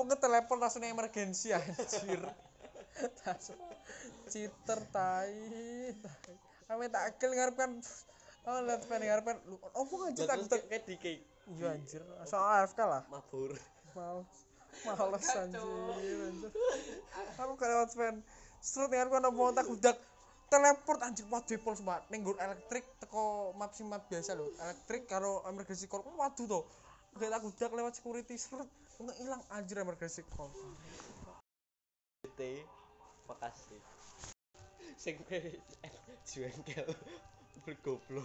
mau ke telepon langsung emergensi anjir. Citer tai. Ame tak akil ngarep kan oh lihat pengen ngarep kan lu opo anjir tak tak? kayak di kayak iya anjir. Soal AFK lah. Mabur. Mal males anjir anjir. Aku gak lewat fan seret ngarep kan opo tak udak. Teleport anjir waduh pol sumpah ning elektrik teko map sim map biasa lho. Elektrik karo emergency call kan waduh to Gak tak udak lewat security seret nggak hilang? Anjir emergency call. T makasih. Sing pe jengkel. Bergoblok